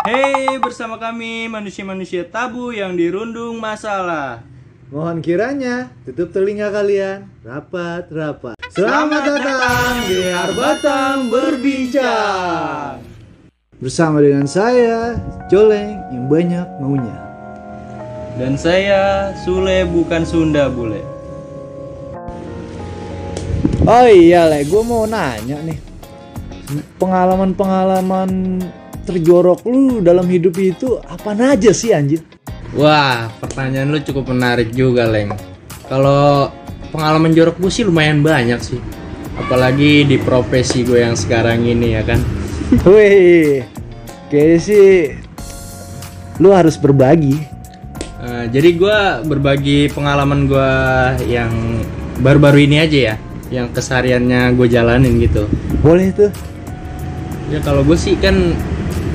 Hey, bersama kami manusia-manusia tabu yang dirundung masalah. Mohon kiranya tutup telinga kalian rapat-rapat. Selamat datang di Arbatang Berbincang. Bersama dengan saya, Coleng yang banyak maunya. Dan saya Sule bukan Sunda bule. Oh iya, Le, gue mau nanya nih. Pengalaman-pengalaman terjorok lu dalam hidup itu apa aja sih anjir? Wah, pertanyaan lu cukup menarik juga, Leng. Kalau pengalaman jorok gue sih lumayan banyak sih. Apalagi di profesi gue yang sekarang ini ya kan. Wih, kayaknya sih lu harus berbagi. Eh, jadi gue berbagi pengalaman gue yang baru-baru ini aja ya, yang kesehariannya gue jalanin gitu. Boleh tuh. Ya kalau gue sih kan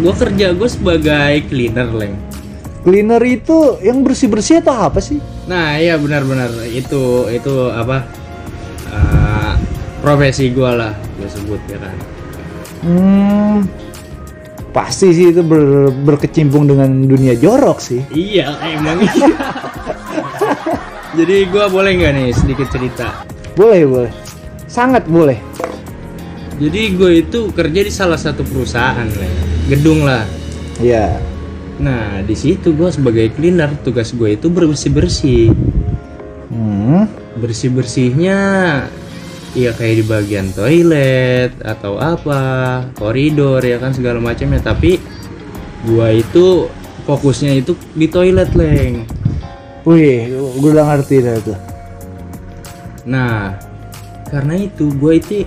gue kerja gue sebagai cleaner, Leng. Cleaner itu yang bersih-bersih atau apa sih? Nah iya benar-benar itu itu apa eh, profesi gue lah gue sebut ya kan. Hmm, pasti sih itu ber- berkecimpung dengan dunia jorok sih. Iya emang. Jadi gue boleh nggak nih sedikit cerita? Boleh, boleh. Sangat boleh. Jadi gue itu kerja di salah satu perusahaan Leng. Gedung lah. Ya. Nah di situ gue sebagai cleaner tugas gue itu bersih bersih. Hmm. Bersih bersihnya ya kayak di bagian toilet atau apa koridor ya kan segala macamnya tapi gua itu fokusnya itu di toilet leng Wih, gue udah ngerti dah tuh. nah karena itu gua itu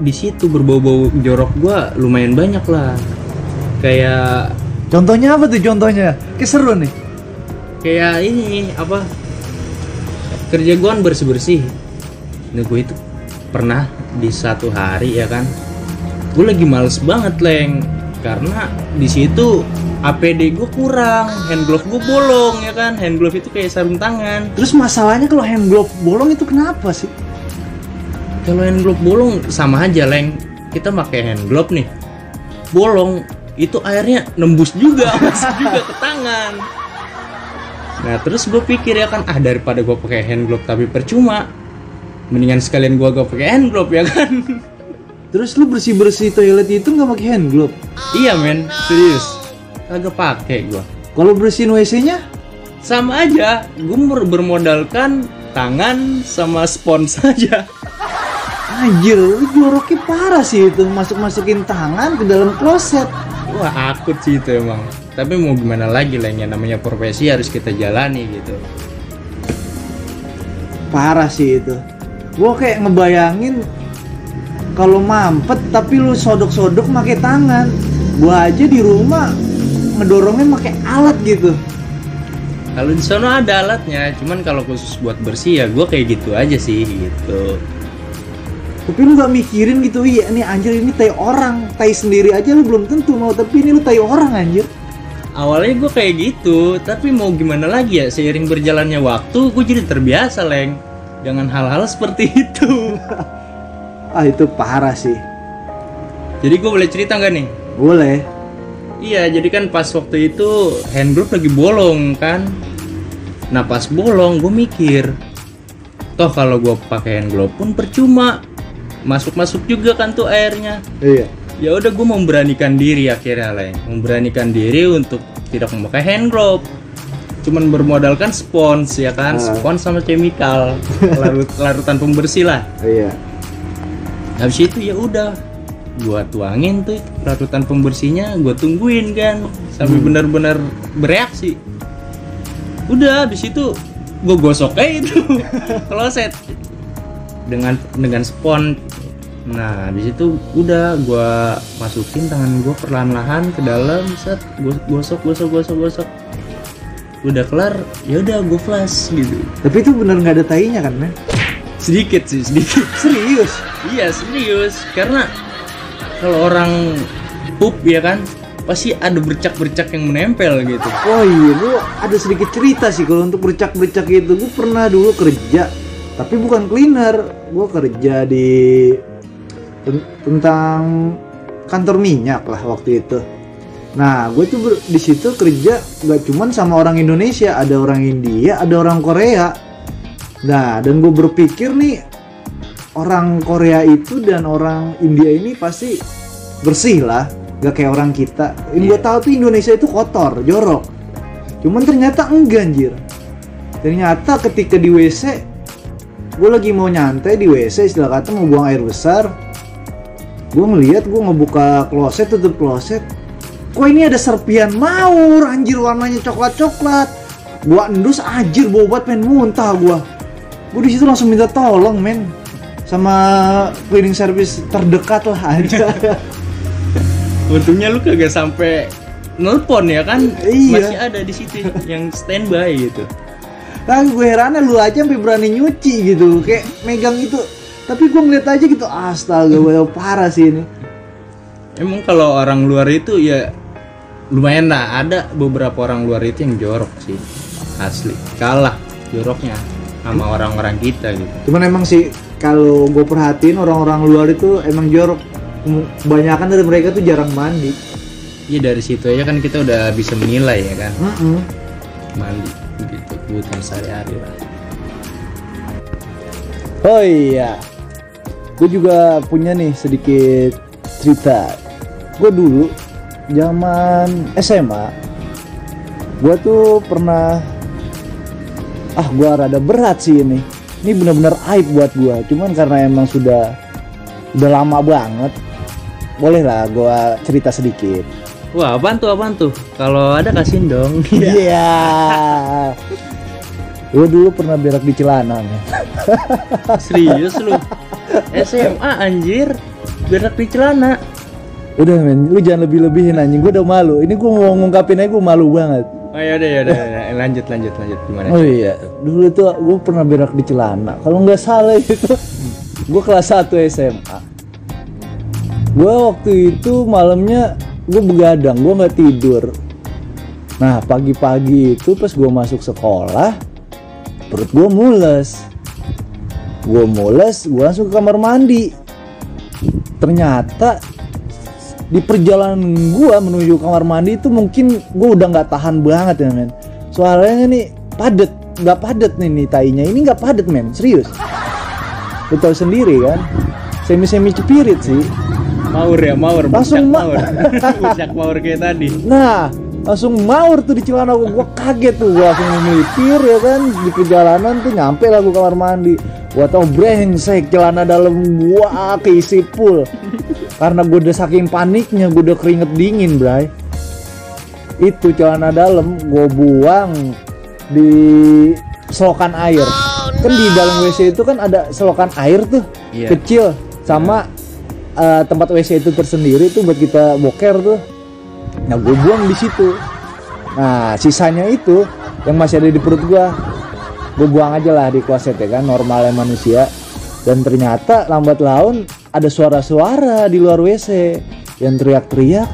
di situ berbau-bau jorok gua lumayan banyak lah kayak Contohnya apa tuh contohnya? Kayak seru nih. kayak ini apa? Kerja gua kan bersih bersih nah gue itu pernah di satu hari ya kan? Gue lagi males banget leng. Karena di situ APD gue kurang hand glove gue bolong ya kan? Hand glove itu kayak sarung tangan. Terus masalahnya kalau hand glove bolong itu kenapa sih? kalau hand glove bolong sama aja leng. Kita pakai hand glove nih. Bolong itu airnya nembus juga masuk juga ke tangan. Nah terus gue pikir ya kan ah daripada gue pakai hand glove tapi percuma. Mendingan sekalian gue gak pakai hand glove ya kan? Terus lu bersih-bersih toilet itu nggak pakai hand glove? iya men. Serius. Kagak pakai gue Kalau bersihin WC-nya? sama aja. Gue bermodalkan tangan sama spons saja Anjir, lu joroknya parah sih itu. Masuk-masukin tangan ke dalam kloset. Wah akut sih itu emang Tapi mau gimana lagi lah yang namanya profesi harus kita jalani gitu Parah sih itu. Gua kayak ngebayangin kalau mampet tapi lu sodok-sodok pakai tangan. Gua aja di rumah ngedorongnya pakai alat gitu. Kalau di sana ada alatnya Cuman kalau khusus buat bersih ya gue kayak gitu aja sih gitu Tapi lu gak mikirin gitu, iya nih anjir ini tai orang, tai sendiri aja lu belum tentu mau, tapi ini lu tai orang anjir. Awalnya gue kayak gitu Tapi mau gimana lagi ya Seiring berjalannya waktu gue jadi terbiasa Leng Dengan hal-hal seperti itu Ah itu parah sih. Jadi gue boleh cerita nggak nih? Boleh. Iya, jadi kan pas waktu itu hand glove lagi bolong kan. Nah pas bolong gue mikir, toh kalau gue pakai hand glove pun percuma, masuk-masuk juga kan tuh airnya. Iya. Ya udah gue memberanikan diri akhirnya lah, memberanikan diri untuk tidak memakai hand glove. Cuman bermodalkan spons ya kan, Ah. spons sama chemical, larut, larutan pembersih lah. Iya. Habis itu ya udah gua tuangin tuh larutan pembersihnya gua tungguin kan sampai benar-benar bereaksi udah habis itu gua gosok aja itu kloset dengan dengan spon nah habis itu udah gua masukin tangan gua perlahan-lahan ke dalam set gosok gosok gosok gosok udah kelar ya udah gua flash gitu Tapi itu bener nggak ada tainya kan, men? sedikit sih sedikit Serius? Iya serius karena kalau orang pup ya kan pasti ada bercak-bercak yang menempel gitu. Oh iya, lu ada sedikit cerita sih kalau untuk bercak-bercak itu. Gue pernah dulu kerja, tapi bukan cleaner. Gue kerja di tentang kantor minyak lah waktu itu. Nah, gue tuh di situ kerja gak cuman sama orang Indonesia, ada orang India, ada orang Korea. Nah, dan gue berpikir nih orang Korea itu dan orang India ini pasti bersih lah, gak kayak orang kita. Yang gue tahu tuh Indonesia itu kotor, jorok. Cuman ternyata enggak anjir. Ternyata ketika di WC, gue lagi mau nyantai di WC, istilah kata mau buang air besar. Gue ngeliat, gue ngebuka kloset, tutup kloset. Kok ini ada serpian maur, anjir warnanya coklat-coklat. Gua endus anjir banget pengen muntah gua. Gua di situ langsung minta tolong men sama cleaning service terdekat lah aja. Untungnya lu kagak sampai nelpon ya kan? Iya. Masih ada di situ yang standby gitu. Nah, gue herannya lu aja sampai berani nyuci gitu, kayak megang itu. Tapi gue ngeliat aja gitu, astaga, gue parah sih ini. Emang kalau orang luar itu ya lumayan lah ada beberapa orang luar itu yang jorok sih asli kalah joroknya sama orang-orang kita gitu Cuman emang sih kalau gue perhatiin orang-orang luar itu emang jorok. Kebanyakan dari mereka tuh jarang mandi. Iya dari situ aja kan kita udah bisa menilai ya kan Mm-mm. mandi gitu kebutuhan sehari-hari lah Oh iya, gue juga punya nih sedikit cerita. Gue dulu zaman SMA, gue tuh pernah, ah gue rada berat sih ini. Ini bener-bener aib buat gue. Cuman karena emang sudah udah lama banget, boleh lah gue cerita sedikit. wah apaan tuh apaan tuh kalau ada kasihin dong Iya. gue dulu pernah berak di celana. serius lu SMA anjir berak di celana Udah men, lu jangan lebih-lebihin anjing. Gue udah malu. Ini gue mau ngungkapin aja gue malu banget. oh yaudah yaudah, yaudah. lanjut lanjut lanjut gimana Oh iya, dulu tuh gue pernah berak di celana. Kalau nggak salah itu, gue kelas 1 SMA. Gue waktu itu malamnya gue begadang, gue nggak tidur. Nah pagi-pagi itu pas gue masuk sekolah, perut gue mules. Gue mules, gue langsung ke kamar mandi. Ternyata di perjalanan gua menuju kamar mandi itu mungkin gua udah nggak tahan banget ya men. Soalnya nih padet nggak padet nih nih tainya. Ini nggak padet men. Serius. Lu tahu sendiri kan? Semi semi cepirit sih. Maur ya maur. Langsung ma- maur. Maur kayak tadi. Nah langsung maur tuh di celana gua, gua kaget tuh. Gua langsung mikir ya kan? Di perjalanan tuh nyampe lah gua kamar mandi. Gua tau brengsek celana dalam gua keisi full. Karena gua udah saking paniknya gua udah keringet dingin bray. Itu celana dalam gua buang di selokan air. Kan di dalam WC itu kan ada selokan air tuh Iya. kecil. Sama eh, tempat WC itu tersendiri tuh buat kita boker tuh Nah, gue buang di situ. Nah, sisanya itu yang masih ada di perut gua, gue buang aja lah di kloset ya kan, normalnya manusia. Dan ternyata lambat laun ada suara-suara di luar WC yang teriak-teriak.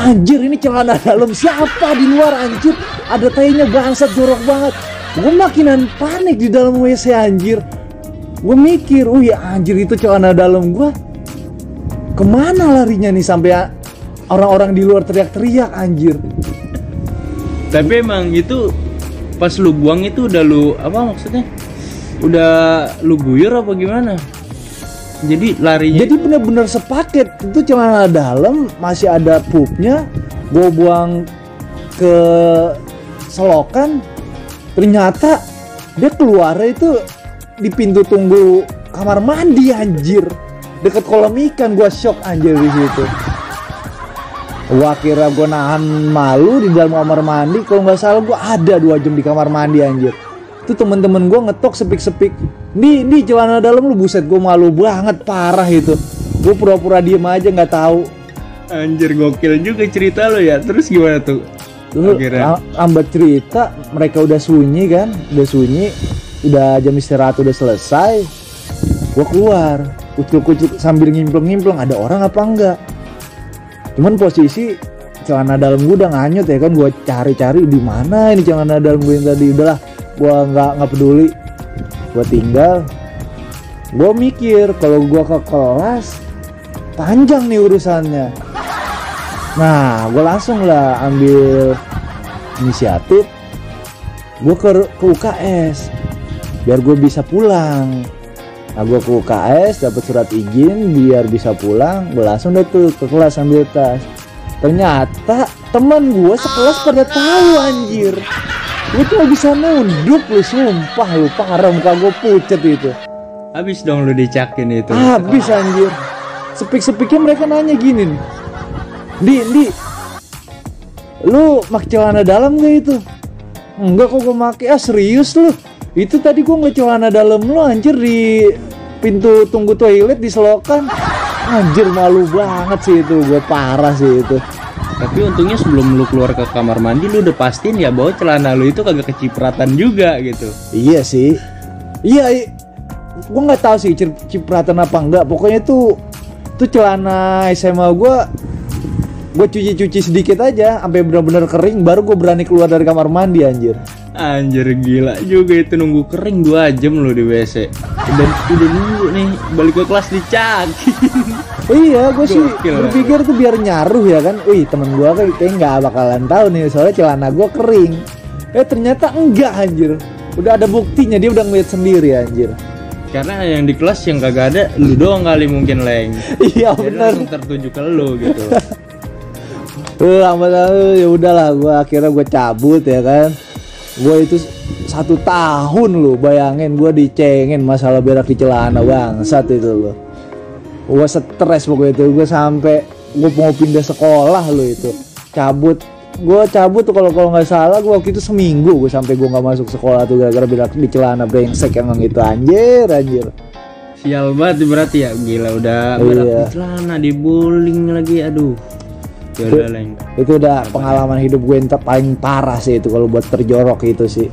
Anjir ini celana dalam siapa di luar anjir? Ada tainya bangsat jorok banget. Gue makinan panik di dalam WC anjir. Gue mikir, oh ya anjir itu celana dalam gua ke mana larinya nih sampai orang-orang di luar teriak-teriak anjir. Tapi emang itu pas lu buang itu udah lu apa maksudnya? Udah lu guyur apa gimana? Jadi larinya jadi bener-bener sepaket. Itu celana dalam masih ada pupnya. Gue buang ke selokan. Ternyata dia keluar itu di pintu tunggu kamar mandi anjir. Deket kolam ikan gua shock anjir di situ gua kira gua nahan malu di dalam kamar mandi. Kalau nggak salah gua ada dua jam di kamar mandi anjir. Itu temen-temen gua ngetok sepik-sepik. Di di celana dalam lu buset gua malu banget parah itu. Gua pura-pura diem aja nggak tahu. Anjir gokil juga cerita lo ya. Terus gimana tuh? Akhirnya. la- lambat cerita mereka udah sunyi kan? Udah sunyi udah jam istirahat udah selesai. Gua keluar kucuk-kucuk sambil ngimpleng-ngimpleng ada orang apa enggak cuman posisi celana dalam gua udah nganyut ya kan gua cari-cari di mana ini celana dalam gue yang tadi. Udahlah gua nggak nggak peduli. Gua tinggal. Gua mikir kalau gua ke kelas panjang nih urusannya. Nah gue langsung lah ambil inisiatif. Gue ke, ke UKS biar gue bisa pulang nah gue ke UKS dapat surat izin biar bisa pulang gue langsung deh tuh ke kelas ambil tas. Ternyata teman gue sekelas pada tahu anjir. Gue cuma bisa nunduk lu sumpah lu parah muka gue pucet itu. Habis dong lu dicakin itu. habis anjir. Sepik-sepiknya mereka nanya gini nih. Di di. Lu pakai celana dalam gak itu? Enggak kok gue make ah serius lu itu tadi gue ngeliat celana dalam lu anjir di pintu tunggu toilet di selokan. Anjir malu banget sih itu gue parah sih itu. Tapi untungnya sebelum lu keluar ke kamar mandi lu udah pastiin ya bahwa celana lu itu kagak kecipratan juga gitu. iya sih. Iya gue nggak tahu sih cip- cipratan apa enggak pokoknya tuh tuh celana SMA gue gue cuci-cuci sedikit aja sampai benar-benar kering baru gue berani keluar dari kamar mandi anjir Anjir gila juga itu nunggu kering 2 jam lu di WC. Dan udah nunggu nih balik ke kelas dicakin. iya gue sih berpikir tuh biar nyaruh ya kan wih temen gue kayak kayak nggak bakalan tahu nih soalnya celana gue kering eh ternyata enggak anjir udah ada buktinya dia udah ngeliat sendiri anjir Karena yang di kelas yang kagak ada lu doang kali mungkin leng. iya langsung tertuju ke lu gitu. Eh, lama lalu ya udahlah gue akhirnya gue cabut ya kan gue itu satu tahun lu bayangin gue dicengin masalah berak di celana bangsat itu lo gue stres pokoknya itu gue sampai gue mau pindah sekolah lu itu cabut gue cabut tuh kalau kalau nggak salah gue waktu itu seminggu gue sampai gue nggak masuk sekolah tuh gara-gara berak di celana brengsek emang itu anjir anjir Sial banget berarti ya gila udah Iya. berak di celana diboling lagi aduh. Leng. itu udah pengalaman hidup gue yang paling parah sih itu kalau buat terjorok itu sih